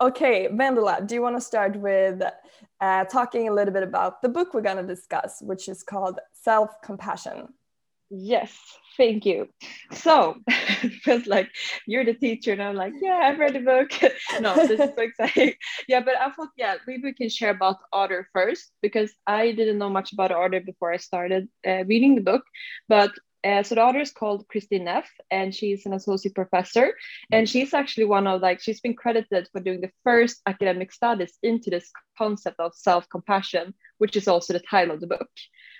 okay, Vendela, do you want to start with uh, talking a little bit about the book we're going to discuss, which is called Self Compassion? Yes, thank you. So, it feels like you're the teacher, and I'm like, yeah, I've read the book. no, this is so exciting. yeah, but I thought, yeah, maybe we can share about author first because I didn't know much about author before I started uh, reading the book. But uh, so the author is called Kristin Neff, and she's an associate professor, and she's actually one of like she's been credited for doing the first academic studies into this concept of self-compassion, which is also the title of the book.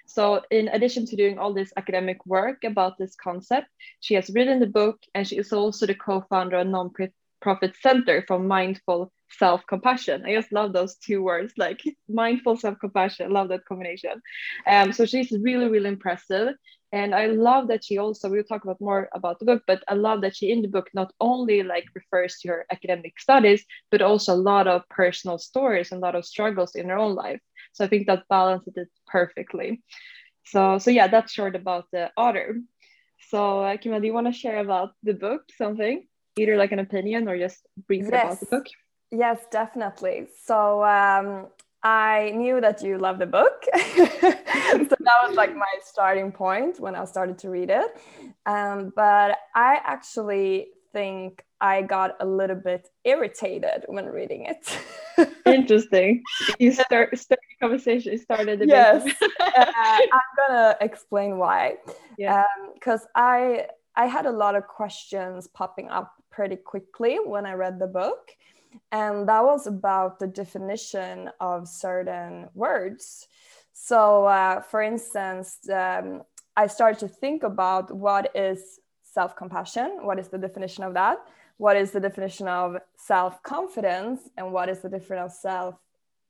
So, in addition to doing all this academic work about this concept, she has written the book and she is also the co founder of non-profit center for mindful self compassion. I just love those two words, like mindful self compassion. Love that combination. Um, so, she's really, really impressive. And I love that she also, we'll talk about more about the book, but I love that she in the book not only like refers to her academic studies, but also a lot of personal stories and a lot of struggles in her own life. So I think that balances it perfectly. So so yeah, that's short about the author. So uh, Kima, do you want to share about the book something, either like an opinion or just briefly yes. about the book? Yes, definitely. So um, I knew that you love the book. so that was like my starting point when I started to read it. Um, but I actually think I got a little bit irritated when reading it. Interesting. You start start conversation. You started. yes, uh, I'm gonna explain why. Yeah. Because um, I I had a lot of questions popping up pretty quickly when I read the book, and that was about the definition of certain words. So, uh, for instance, um, I started to think about what is self compassion. What is the definition of that? what is the definition of self confidence and what is the definition of self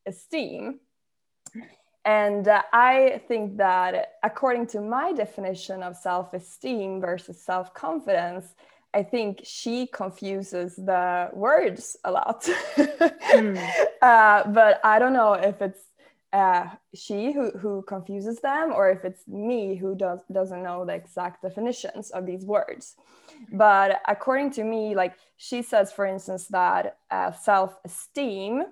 esteem. And uh, I think that according to my definition of self esteem versus self confidence, I think she confuses the words a lot. mm. uh, but I don't know if it's uh, she who, who confuses them or if it's me who does, doesn't know the exact definitions of these words. But according to me, like she says, for instance, that uh, self esteem,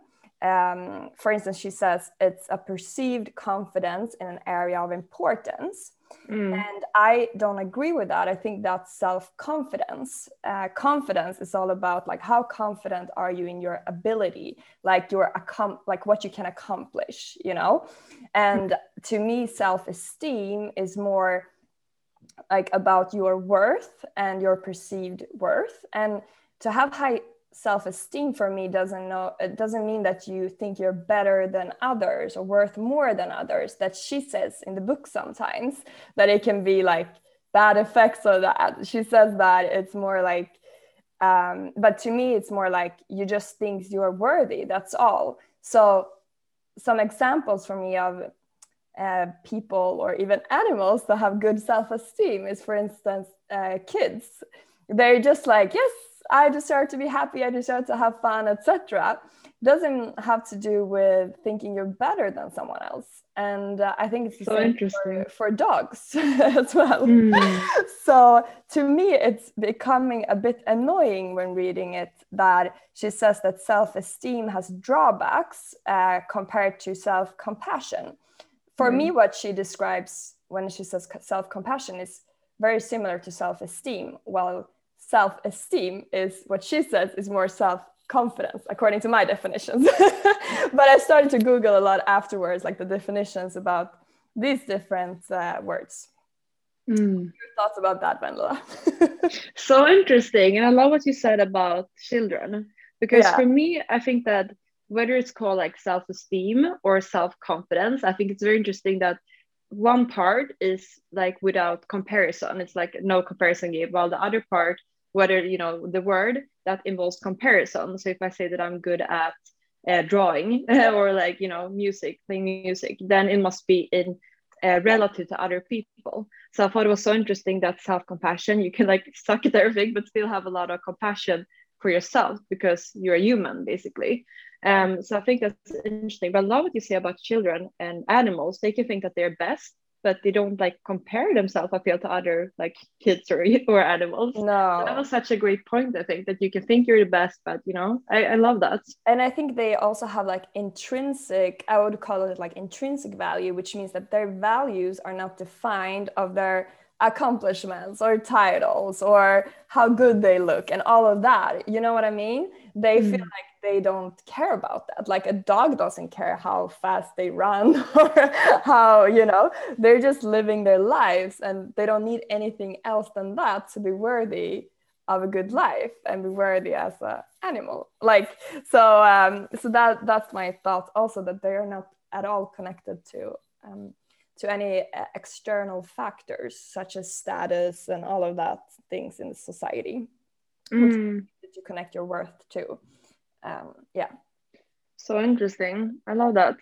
um, for instance, she says it's a perceived confidence in an area of importance. Mm. And I don't agree with that. I think that's self confidence. Uh, confidence is all about like how confident are you in your ability, like your accom- like what you can accomplish, you know. And to me, self esteem is more like about your worth and your perceived worth and to have high self-esteem for me doesn't know it doesn't mean that you think you're better than others or worth more than others that she says in the book sometimes that it can be like bad effects of that. She says that it's more like um, but to me it's more like you just think you're worthy that's all. So some examples for me of uh, people or even animals that have good self-esteem is for instance uh, kids. They're just like yes i deserve to be happy i deserve to have fun etc doesn't have to do with thinking you're better than someone else and uh, i think it's so interesting for, for, dogs as well mm. so to me it's becoming a bit annoying when reading it that she says that self-esteem has drawbacks uh, compared to self-compassion for mm. me what she describes when she says self-compassion is very similar to self-esteem while self-esteem is what she says is more self-confidence according to my definitions but i started to google a lot afterwards like the definitions about these different uh, words mm. Your thoughts about that Vendela? so interesting and i love what you said about children because yeah. for me i think that whether it's called like self-esteem or self-confidence i think it's very interesting that one part is like without comparison it's like no comparison game while the other part whether you know the word that involves comparison so if i say that i'm good at uh, drawing or like you know music playing music then it must be in uh, relative to other people so i thought it was so interesting that self-compassion you can like suck at everything but still have a lot of compassion for yourself because you're a human basically um, so I think that's interesting. But I love what you say about children and animals. They can think that they're best but they don't like compare themselves i feel to other like kids or, or animals. No. So that was such a great point i think that you can think you're the best but you know I, I love that. And i think they also have like intrinsic i would call it like intrinsic value which means that their values are not defined of their accomplishments or titles or how good they look and all of that. You know what i mean? They mm. feel like they don't care about that. Like a dog doesn't care how fast they run or how you know they're just living their lives and they don't need anything else than that to be worthy of a good life and be worthy as an animal. Like so um so that that's my thought also that they are not at all connected to um to any uh, external factors such as status and all of that things in society. Mm. that you connect your worth to um, yeah. So interesting. I love that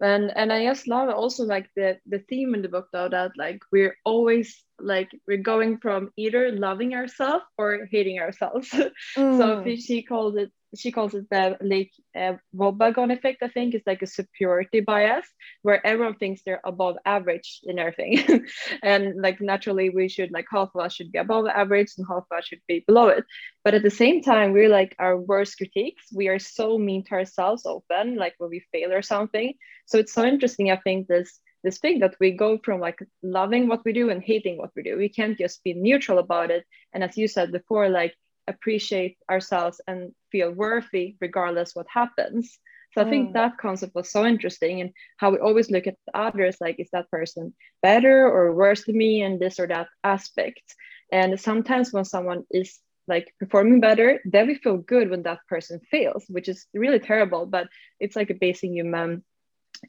and and i just love also like the the theme in the book though that like we're always like we're going from either loving ourselves or hating ourselves mm. so she called it she calls it the like uh, Wobegon effect. I think it's like a superiority bias where everyone thinks they're above average in everything, and like naturally we should like half of us should be above average and half of us should be below it. But at the same time, we're like our worst critiques. We are so mean to ourselves often, like when we fail or something. So it's so interesting. I think this this thing that we go from like loving what we do and hating what we do. We can't just be neutral about it. And as you said before, like appreciate ourselves and feel worthy regardless what happens so i think mm. that concept was so interesting and how we always look at others like is that person better or worse than me in this or that aspect and sometimes when someone is like performing better then we feel good when that person fails which is really terrible but it's like a basic human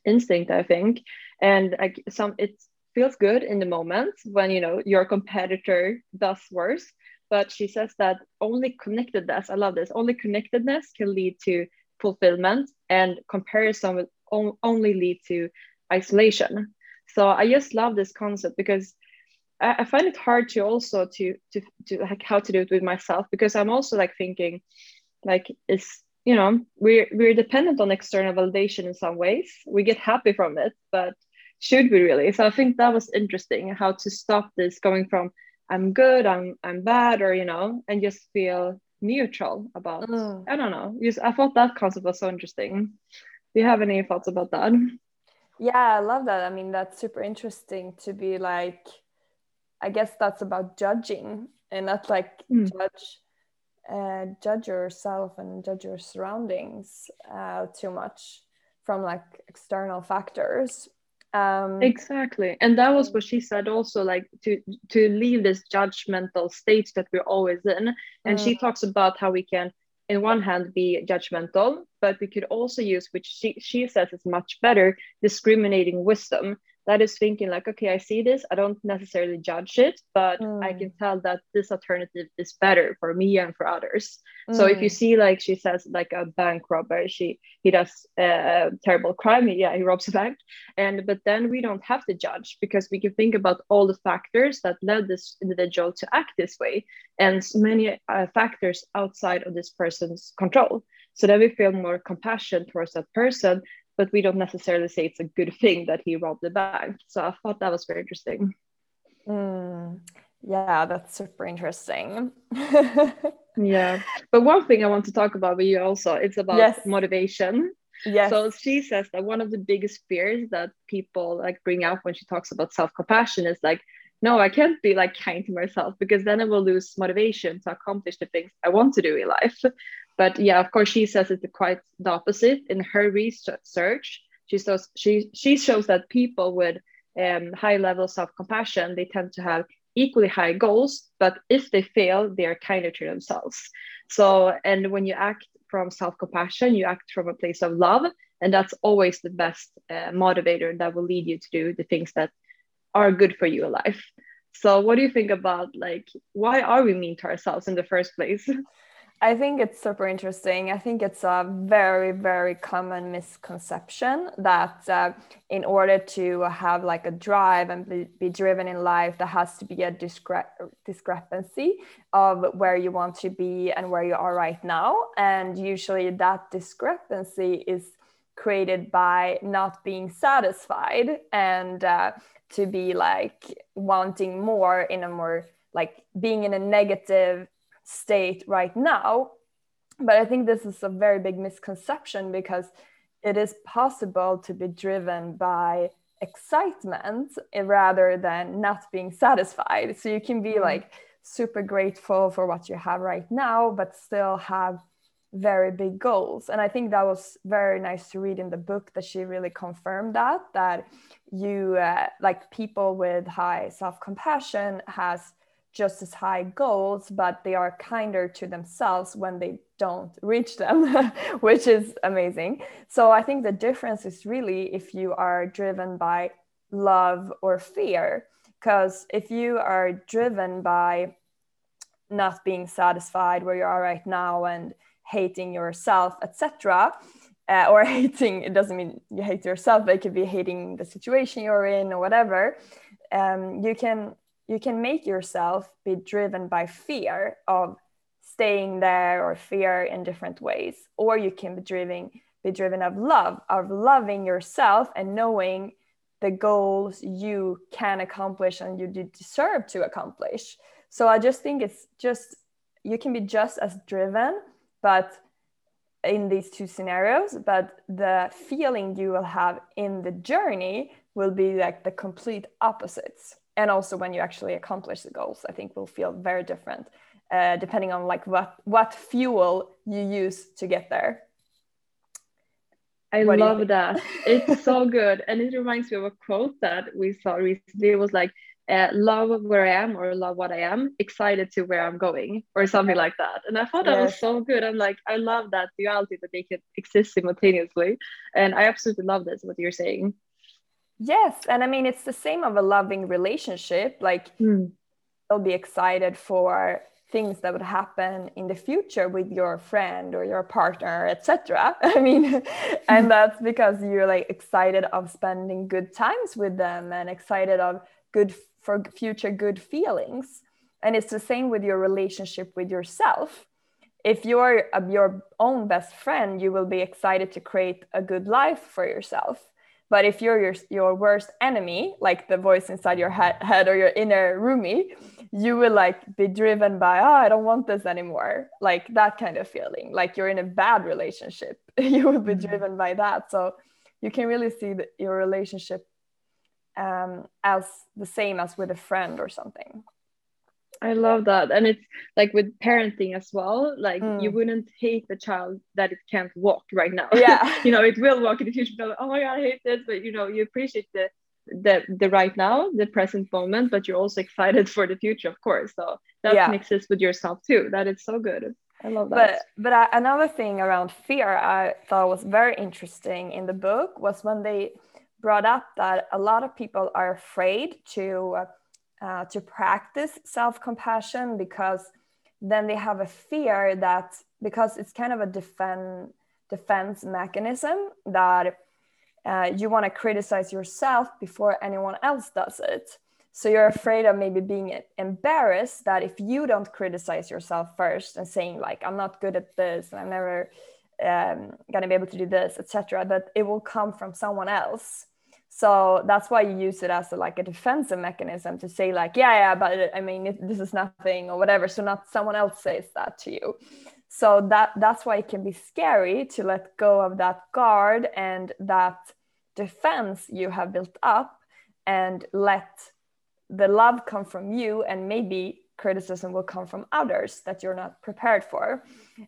instinct i think. And like some it feels good in the moment when you know your competitor does worse but she says that only connectedness i love this only connectedness can lead to fulfillment and comparison will only lead to isolation. So i just love this concept because I, I find it hard to also to to to like how to do it with myself because i'm also like thinking like is you know we're we're dependent on external validation in some ways we get happy from it but should we really so i think that was interesting how to stop this going from I'm good, I'm I'm bad, or you know, and just feel neutral about. Mm. I don't know. Just I thought that concept was so interesting. Do you have any thoughts about that? Yeah, I love that. I mean, that's super interesting to be like. I guess that's about judging and not like mm. judge uh, judge yourself and judge your surroundings uh, too much from like external factors. Um, exactly. And that was what she said also like to to leave this judgmental state that we're always in. And mm. she talks about how we can in one hand be judgmental but we could also use which she, she says is much better discriminating wisdom that is thinking like okay i see this i don't necessarily judge it but mm. i can tell that this alternative is better for me and for others mm. so if you mm. see like she says like a bank robber she he does a terrible crime yeah he robs a bank and but then we don't have to judge because we can think about all the factors that led this individual to act this way and many uh, factors outside of this person's control so that we feel more compassion towards that person but we don't necessarily say it's a good thing that he robbed the bank. So I thought that was very interesting. Mm, yeah, that's super interesting. yeah, but one thing I want to talk about with you also it's about yes. motivation. Yes. So she says that one of the biggest fears that people like bring up when she talks about self-compassion is like, no, I can't be like kind to myself because then I will lose motivation to accomplish the things I want to do in life. But yeah, of course, she says it's quite the opposite. In her research, she shows she she shows that people with um, high levels of compassion they tend to have equally high goals, but if they fail, they are kinder to themselves. So, and when you act from self compassion, you act from a place of love, and that's always the best uh, motivator that will lead you to do the things that are good for your life. So, what do you think about like why are we mean to ourselves in the first place? I think it's super interesting. I think it's a very, very common misconception that uh, in order to have like a drive and be, be driven in life, there has to be a discre- discrepancy of where you want to be and where you are right now. And usually that discrepancy is created by not being satisfied and uh, to be like wanting more in a more like being in a negative state right now but i think this is a very big misconception because it is possible to be driven by excitement rather than not being satisfied so you can be mm-hmm. like super grateful for what you have right now but still have very big goals. And i think that was very nice to read in the book that she really confirmed that that you uh, like people with high self-compassion has just as high goals but they are kinder to themselves when they don't reach them which is amazing. So i think the difference is really if you are driven by love or fear because if you are driven by not being satisfied where you are right now and hating yourself, etc. Uh, or hating, it doesn't mean you hate yourself, but it could be hating the situation you're in or whatever. Um, you can you can make yourself be driven by fear of staying there or fear in different ways, or you can be driven be driven of love, of loving yourself and knowing the goals you can accomplish and you deserve to accomplish. So I just think it's just you can be just as driven but in these two scenarios but the feeling you will have in the journey will be like the complete opposites and also when you actually accomplish the goals i think will feel very different uh, depending on like what what fuel you use to get there I what love that. It's so good. And it reminds me of a quote that we saw recently. It was like, uh, love where I am or love what I am, excited to where I'm going or something like that. And I thought that was so good. I'm like, I love that duality that they can exist simultaneously. And I absolutely love this, what you're saying. Yes. And I mean, it's the same of a loving relationship. Like, mm. you'll be excited for things that would happen in the future with your friend or your partner etc i mean and that's because you're like excited of spending good times with them and excited of good for future good feelings. And it's the same with your relationship with yourself. If you're your own best friend, you will be excited to create a good life for yourself. But if you're your, your worst enemy, like the voice inside your head, head or your inner roomie, you will like be driven by, oh, I don't want this anymore. Like that kind of feeling, like you're in a bad relationship. you will be mm-hmm. driven by that. So you can really see that your relationship um, as the same as with a friend or something. I love that. And it's like with parenting as well, like mm. you wouldn't hate the child that it can't walk right now. Yeah. you know, it will walk in the future. Oh my God, I hate this. But you know, you appreciate the the the right now, the present moment, but you're also excited for the future, of course. So that yeah. mixes with yourself too. That is so good. I love that. But but another thing around fear I thought was very interesting in the book was when they brought up that a lot of people are afraid to uh, to practice self-compassion because then they have a fear that because it's kind of a defend, defense mechanism that uh, you want to criticize yourself before anyone else does it. So you're afraid of maybe being embarrassed that if you don't criticize yourself first and saying like i'm not good at this and i'm never um, going to be able to do this etc that it will come from someone else. So that's why you use it as a, like a defensive mechanism to say like yeah yeah but i mean this is nothing or whatever. So not someone else says that to you. So that that's why it can be scary to let go of that guard and that defense you have built up and let the love come from you and maybe criticism will come from others that you're not prepared for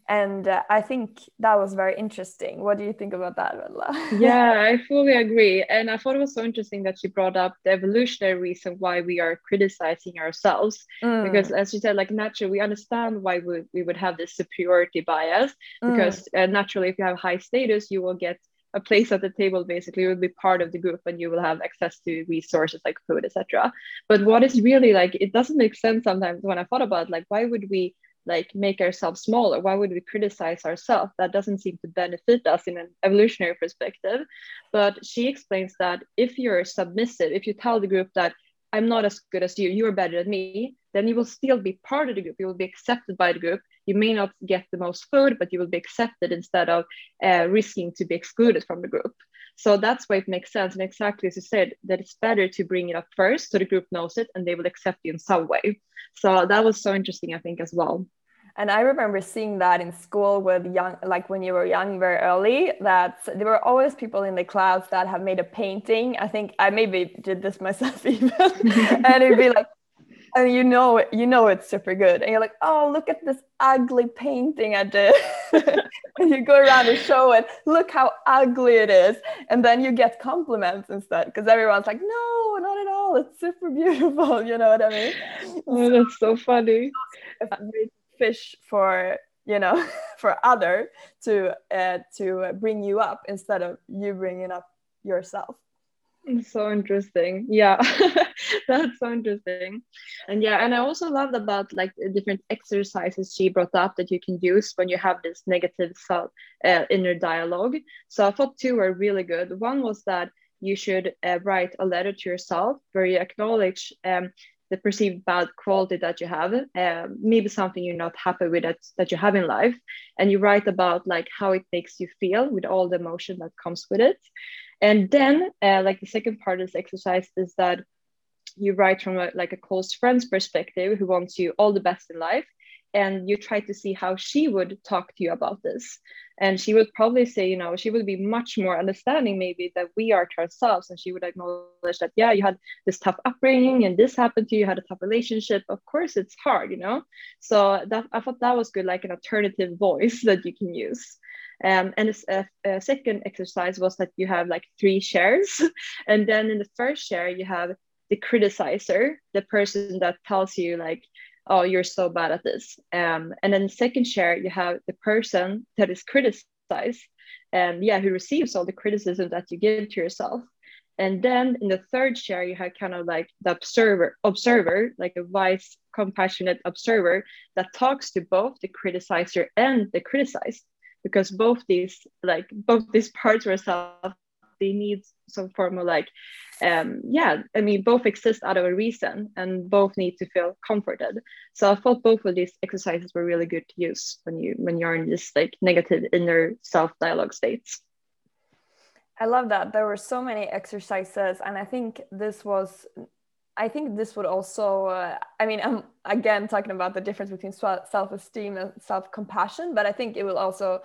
and uh, i think that was very interesting what do you think about that Vella? yeah i fully agree and i thought it was so interesting that she brought up the evolutionary reason why we are criticizing ourselves mm. because as you said like naturally we understand why we, we would have this superiority bias mm. because uh, naturally if you have high status you will get a place at the table basically you will be part of the group and you will have access to resources like food etc but what is really like it doesn't make sense sometimes when i thought about like why would we like make ourselves smaller? Why would we criticize ourselves? That doesn't seem to benefit us in an evolutionary perspective. But she explains that if you're submissive if you tell the group that i'm not as good as you. You're better than me. Then you will still be part of the group. You will be accepted by the group. You may not get the most food but you will be accepted instead of uh, risking to be excluded from the group. So that's why it makes sense. And exactly as you said that it's better to bring it up first so the group knows it and they will accept you in some way. So that was so interesting i think as well and I remember seeing that in school with young, like when you were young, very early, that there were always people in the class that have made a painting. I think I maybe did this myself even. and it'd be like, and you know, you know, it's super good. And you're like, oh, look at this ugly painting I did. and you go around and show it, look how ugly it is. And then you get compliments instead because everyone's like, no, not at all. It's super beautiful. You know what I mean? Oh, that's so funny fish for you know for other to uh, to bring you up instead of you bringing up yourself. So interesting. Yeah. That's so interesting. And yeah and i also loved about like different exercises she brought up that you can use when you have this negative self uh, inner dialogue. So i thought two were really good. One was that you should uh, write a letter to yourself where you acknowledge um, the perceived bad quality that you have um, maybe something you're not happy with that, that you have in life and you write about like how it makes you feel with all the emotion that comes with it. And then uh, like the second part of this exercise is that you write from a, like a close friend's perspective who wants you all the best in life and you try to see how she would talk to you about this. And she would probably say you know she would be much more understanding maybe that we are to ourselves. And she would acknowledge that yeah you had this tough upbringing and this happened to you, you had a tough relationship. Of course it's hard you know? So that i thought that was good like an alternative voice that you can use. Um, and a, a, second exercise was that you have like three shares. And then in the first share you have the criticizer the person that tells you like oh you're so bad at this. Um, and then the second share you have the person that is criticized and yeah who receives all the criticism that you give to yourself. And then in the third share you have kind of like the observer observer like a wise compassionate observer that talks to both the criticizer and the criticized because both these like both these parts of ourselves they need some form of like um, yeah, I mean, both exist out of a reason and both need to feel comforted. So I thought both of these exercises were really good to use when you when you're in this like negative inner self dialogue states. I love that. There were so many exercises, and I think this was I think this would also, uh, I mean, I'm again talking about the difference between self esteem and self compassion, but I think it will also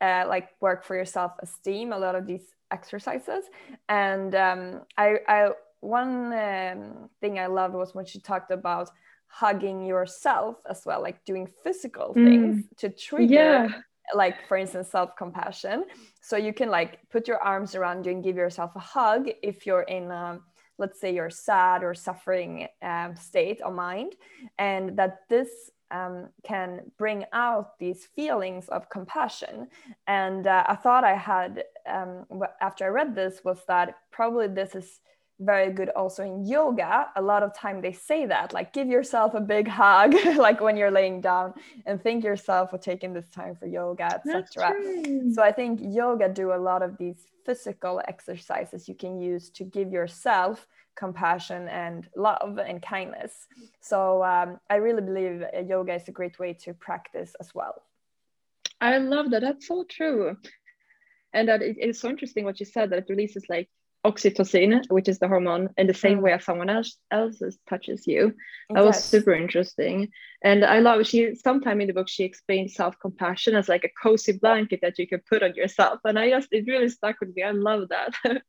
uh, like work for your self esteem. A lot of these exercises. And um, I, I, one um, thing I loved was when she talked about hugging yourself as well, like doing physical mm. things mm. to trigger. Yeah. Like for instance, self-compassion. So you can like put your arms around you and give yourself a hug if you're in a, let's say you're sad or suffering um, state of mind, and that this um, can bring out these feelings of compassion. And uh, I thought I had, um, after I read this, was that probably this is very good also in yoga. A lot of time they say that, like give yourself a big hug, like when you're laying down, and thank yourself for taking this time for yoga, etc. So I think yoga do a lot of these physical exercises you can use to give yourself compassion and love and kindness. So um, I really believe yoga is a great way to practice as well. I love that. That's so true. And that it is so interesting what you said that it releases like oxytocin, which is the hormone, in the same mm. way as someone else else's touches you. That was super interesting. And I love she sometime in the book she explained self-compassion as like a cozy blanket that you can put on yourself. And I just it really stuck with me. I love that.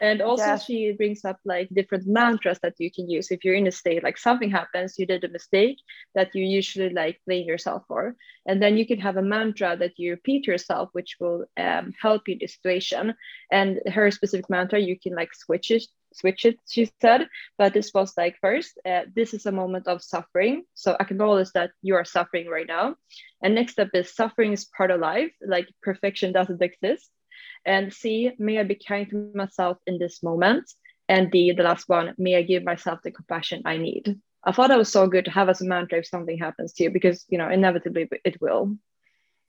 and also yeah. she brings up like different mantras that you can use if you're in a state like something happens, you did a mistake that you usually like blame yourself for. And then you can have a mantra that you repeat yourself, which will um, help you in the situation. And her specific mantra, you can like switch it switch it, she said. But this was like, first, uh, this is a moment of suffering. So acknowledge that you are suffering right now. And next step is suffering is part of life, like perfection doesn't exist. And C, may I be kind to myself in this moment. And D, the last one, may I give myself the compassion I need. I thought that was so good to have as a mantra if something happens to you, because, you know, inevitably it will.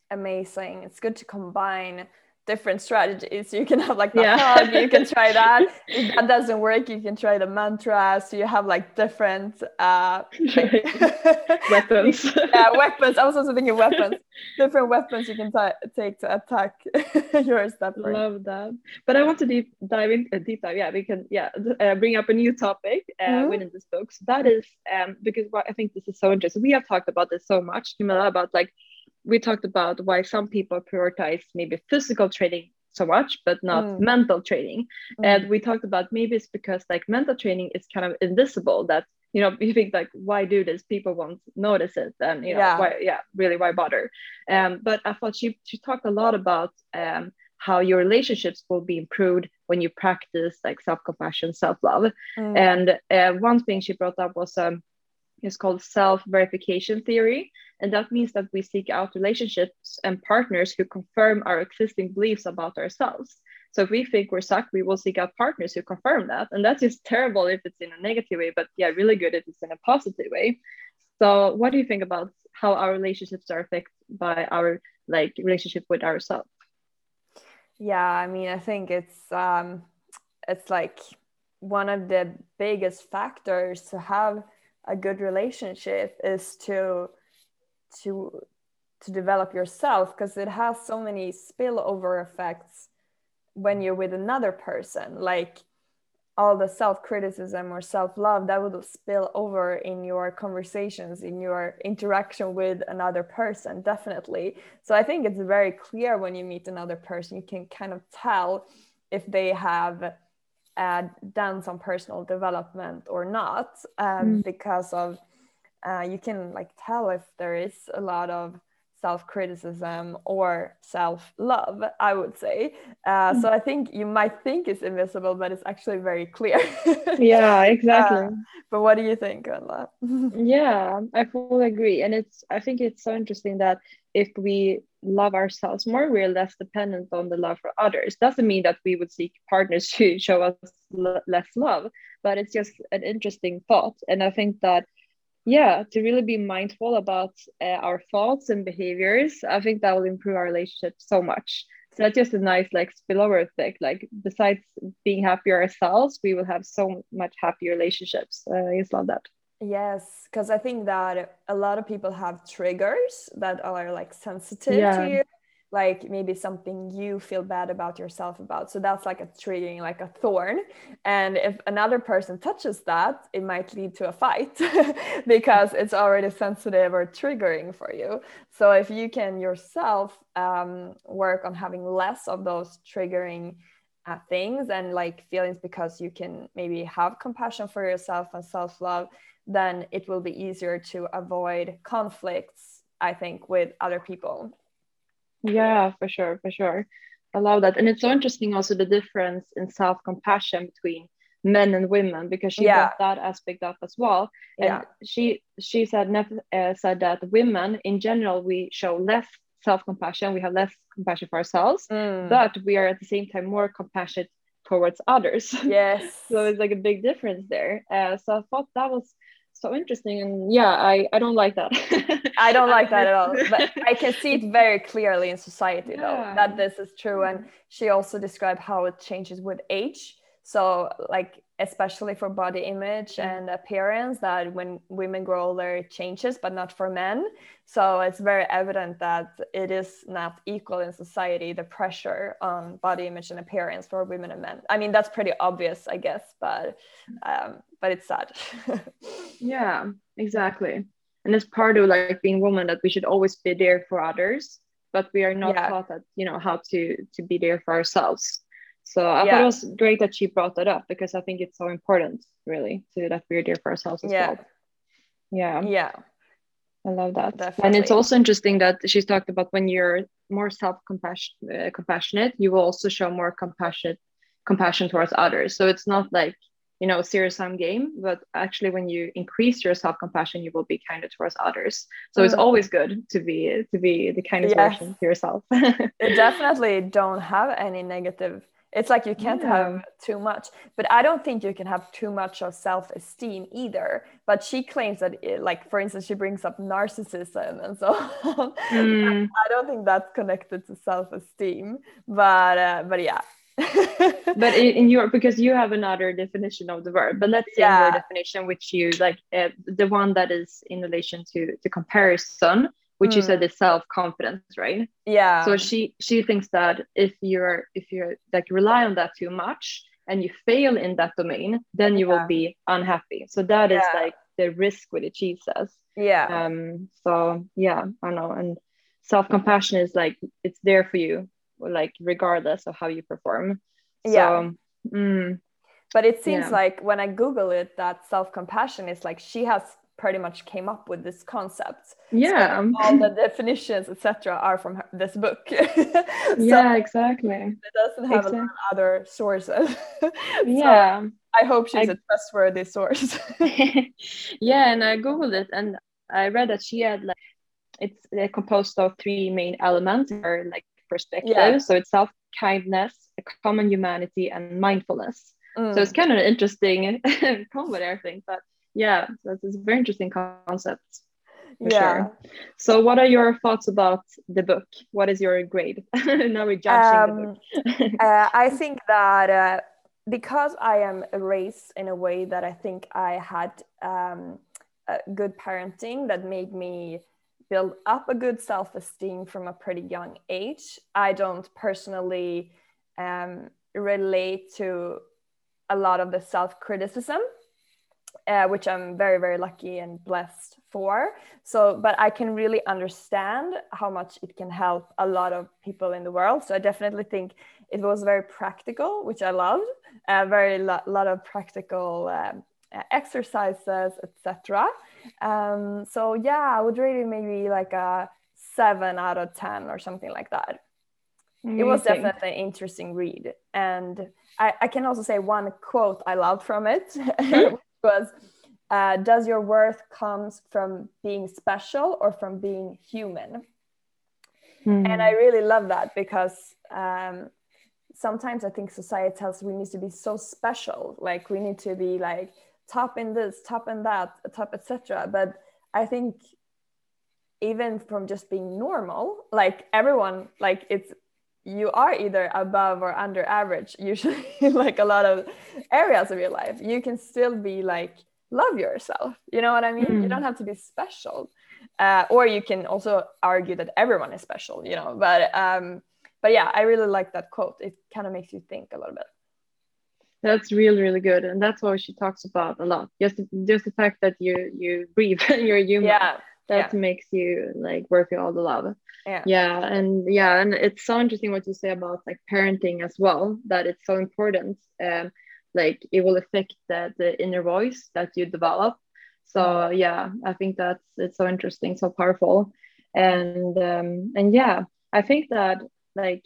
Amazing. It's good to combine different strategies. You can have like the yeah. hug, you can try that. if that doesn't work, you can try the mantra. So you have like different uh, weapons. yeah, weapons. I was also thinking weapons. different weapons you can take to attack your stepper. Love that. But I want to deep dive into uh, deep dive. Yeah, we can yeah uh, bring up a new topic uh, mm-hmm. within this book. So that is um, because I think this is so interesting. We have talked about this so much, Camilla, about like we talked about why some people prioritize maybe physical training so much but not mm. mental training mm. and we talked about maybe it's because like mental training is kind of invisible that you know you think like why do this people won't notice it and you know yeah. why yeah really why bother um but i thought she she talked a lot about um how your relationships will be improved when you practice like self-compassion self-love mm. and uh, one thing she brought up was um is called self-verification theory and that means that we seek out relationships and partners who confirm our existing beliefs about ourselves. So if we think we're suck, we will seek out partners who confirm that. And that's just terrible if it's in a negative way, but yeah, really good if it's in a positive way. So what do you think about how our relationships are affected by our like relationship with ourselves? Yeah, I mean, I think it's um it's like one of the biggest factors to have a good relationship is to to to develop yourself because it has so many spillover effects when you're with another person like all the self-criticism or self-love that will spill over in your conversations in your interaction with another person definitely. So i think it's very clear when you meet another person you can kind of tell if they have uh, done some personal development or not um, mm. because of uh, you can like tell if there is a lot of self-criticism or self-love i would say. Uh, so mm. i think you might think it's invisible but it's actually very clear. Yeah exactly. uh, but what do you think on that? Yeah i fully agree. And it's i think it's so interesting that if we love ourselves more we're less dependent on the love for others. Doesn't mean that we would seek partners to show us l- less love but it's just an interesting thought. And i think that yeah to really be mindful about uh, our thoughts and behaviors i think that will improve our relationship so much. So that's just a nice like spillover effect. Like besides being happier ourselves we will have so much happier relationships. Uh, i just love that yes because i think that a lot of people have triggers that are like sensitive yeah. to you like maybe something you feel bad about yourself about. So that's like a triggering like a thorn. And if another person touches that it might lead to a fight because it's already sensitive or triggering for you. So if you can yourself um, work on having less of those triggering uh, things and like feelings because you can maybe have compassion for yourself and self-love then it will be easier to avoid conflicts i think with other people yeah, for sure, for sure. I love that. And it's so interesting also the difference in self compassion between men and women because she yeah. brought that aspect up as well. And yeah. she she said uh, said that women in general we show less self compassion, we have less compassion for ourselves, mm. but we are at the same time more compassionate towards others. Yes. so it's like a big difference there. Uh, so I thought that was so interesting and yeah i i don't like that. I don't like that at all but i can see it very clearly in society yeah. though that this is true and mm. she also described how it changes with age. So like especially for body image mm. and appearance that when women grow older it changes but not for men. So it's very evident that it is not equal in society the pressure on body image and appearance for women and men. I mean that's pretty obvious i guess but um, but it's sad. Yeah exactly. And it's part of like being woman that we should always be there for others but we are not yeah. taught that you know how to to be there for ourselves so I yeah. thought it was great that she brought that up because I think it's so important, really, to that we're there for ourselves as yeah. well. Yeah. Yeah. I love that. Definitely. And it's also interesting that she's talked about when you're more self-compassionate, uh, compassionate, you will also show more compassionate compassion towards others. So it's not like you know zero sum game, but actually when you increase your self-compassion, you will be kinder towards others. So mm. it's always good to be to be the kindest yes. version to yourself. definitely don't have any negative it's like you can't yeah. have too much but i don't think you can have too much of self-esteem either but she claims that it, like for instance she brings up narcissism and so on mm. i don't think that's connected to self-esteem but uh, but yeah but in your because you have another definition of the word but let's say yeah. your definition which you like uh, the one that is in relation to the comparison which mm. you said is self-confidence right? Yeah. So she she thinks that if you're if you're like rely on that too much and you fail in that domain then you yeah. will be unhappy. So that yeah. is like the risk with it she says. Yeah. Um so yeah i know. And self-compassion is like it's there for you like regardless of how you perform. So, yeah. mm, but it seems yeah. like when i google it that self-compassion is like she has pretty much came up with this concept yeah so all the definitions etc are from her, this book so yeah exactly it doesn't have exactly. other sources so yeah i hope she's I, a trustworthy source yeah and i googled it and i read that she had like it's composed of three main elements or like perspective. Yeah. So it's self kindness, common humanity, and mindfulness. Mm. So it's kind of an interesting combo there, I think. But yeah, that is a very interesting concept. yeah. Sure. So, what are your thoughts about the book? What is your grade? now we're judging um, the book. uh, I think that uh, because I am raised in a way that I think I had um, good parenting that made me build up a good self esteem from a pretty young age. I don't personally um, relate to a lot of the self criticism, uh, which I'm very, very lucky and blessed for. So, but I can really understand how much it can help a lot of people in the world. So, I definitely think it was very practical, which I loved. A uh, very lo- lot of practical um, exercises, etc. Um, so yeah, I would rate it maybe like a seven out of ten or something like that. Amazing. It was definitely an interesting read, and I, I, can also say one quote I loved from it was, uh, "Does your worth comes from being special or from being human?" Mm. And I really love that because um, sometimes I think society tells we need to be so special, like we need to be like top in this top in that top etc but i think even from just being normal like everyone like it's you are either above or under average usually like a lot of areas of your life. You can still be like love yourself you know what i mean? Mm. you don't have to be special. Uh, or you can also argue that everyone is special you know but um but yeah i really like that quote. It kind of makes you think a little bit. That's really really good and that's what she talks about a lot. Just just the fact that you you breathe and you're human yeah that yeah. makes you like worthy all the love. Yeah. Yeah and yeah and it's so interesting what you say about like parenting as well that it's so important um like it will affect the, the inner voice that you develop. So yeah i think that's it's so interesting so powerful. And um and yeah i think that like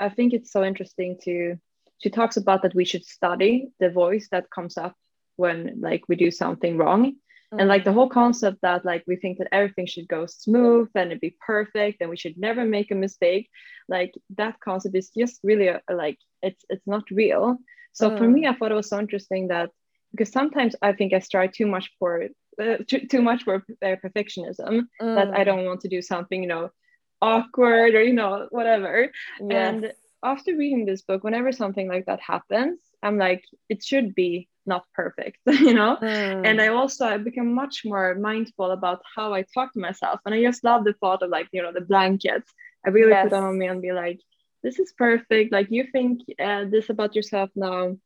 i think it's so interesting to she talks about that we should study the voice that comes up when like we do something wrong. mm-hmm. And like the whole concept that like we think that everything should go smooth and it be perfect and we should never make a mistake like that concept is just really a, a, like it's it's not real so mm. for me i thought it was so interesting that because sometimes i think i strive too much for uh, too, too much for uh, perfectionism mm. that i mm. don't want to do something you know awkward or you know whatever yes. and after reading this book, whenever something like that happens, I'm like, it should be not perfect, you know? Mm. And I also I become much more mindful about how I talk to myself. And I just love the thought of like, you know, the blankets. I really yes. put them on me and be like, this is perfect. Like you think uh, this about yourself now.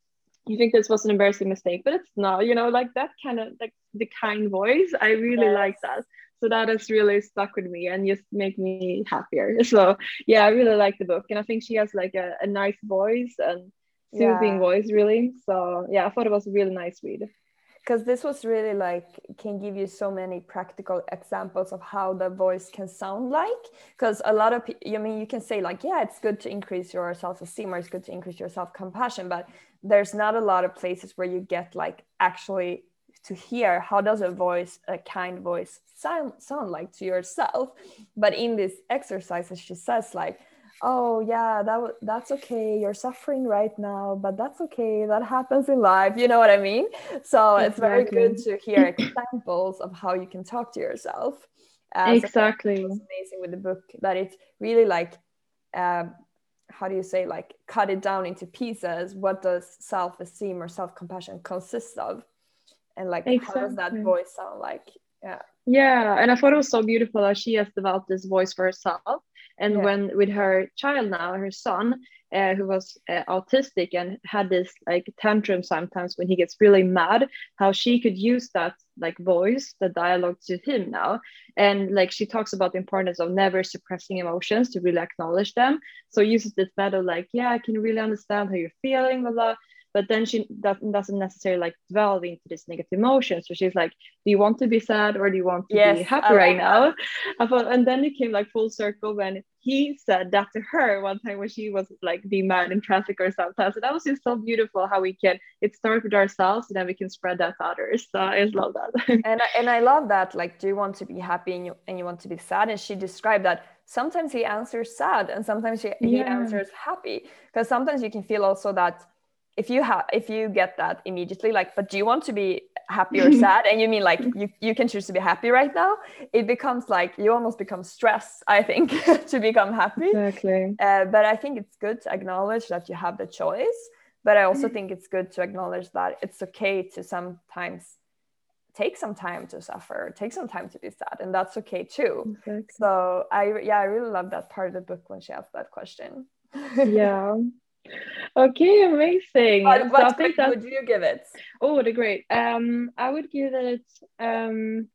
You think this was an embarrassing mistake, but it's not, you know, like that kind of like the kind voice. I really yes. like that so that has really stuck with me and just make me happier. So yeah i really like the book. And i think she has like a, a nice voice and soothing yeah. voice really. So yeah i thought it was a really nice read. Because this was really like can give you so many practical examples of how the voice can sound like. Because a lot of people i mean you can say like yeah it's good to increase your self-esteem or it's good to increase your self-compassion but there's not a lot of places where you get like actually to hear how does a voice a kind voice sound, sound like to yourself. But in this exercise she says like oh yeah that that's okay. You're suffering right now but that's okay. That happens in life. You know what i mean? So exactly. it's very good to hear examples of how you can talk to yourself. Uh, exactly. so amazing with the book that it's really like uh, how do you say like cut it down into pieces. What does self-esteem or self-compassion consist of and like exactly. how does that voice sound like? Yeah. Yeah and i thought it was so beautiful that she has developed this voice for herself and yeah. when with her child now her son uh, who was uh, autistic and had this like tantrum sometimes when he gets really mad how she could use that like voice the dialogue to him now. And like she talks about the importance of never suppressing emotions to really acknowledge them. So uses this method like yeah i can really understand how you're feeling blah blah but then she doesn't necessarily like delve into this negative emotion so she's like do you want to be sad or do you want to yes, be happy right now? I thought, and then it came like full circle when he said that to her one time when she was like being mad in traffic or something. So that was just so beautiful how we can it starts with ourselves and then we can spread that to others. So i just love that. And, and i love that like do you want to be happy and you, and you want to be sad? And she described that sometimes he answers sad and sometimes he, yeah. he answers happy. Because sometimes you can feel also that if you have if you get that immediately like but do you want to be happy or sad? And you mean like you, you can choose to be happy right now? It becomes like you almost become stressed i think to become happy. Exactly. Uh, but i think it's good to acknowledge that you have the choice. But i also think it's good to acknowledge that it's okay to sometimes take some time to suffer take some time to be sad and that's okay too. Exactly. so i yeah i really love that part of the book when she asked that question. Yeah Okay, amazing. What, what so think would you give it? Oh, the great. Um, I would give it. Um,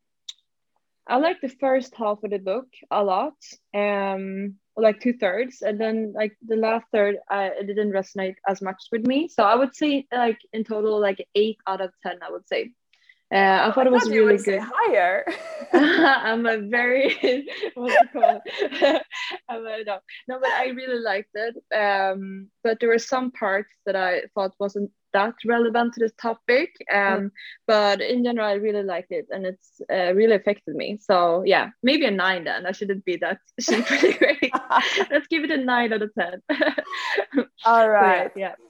I like the first half of the book a lot. Um, like two thirds, and then like the last third, I it didn't resonate as much with me. So I would say like in total like eight out of ten. I would say. Uh, I thought I it was really good. higher. I'm a very what's it called? I'm a, no, no, but I really liked it. Um, but there were some parts that I thought wasn't that relevant to the topic. Um, mm. but in general, I really liked it, and it's uh, really affected me. So yeah, maybe a nine then. I shouldn't be that. She's pretty great. Let's give it a nine out of ten. All right. So, yeah. yeah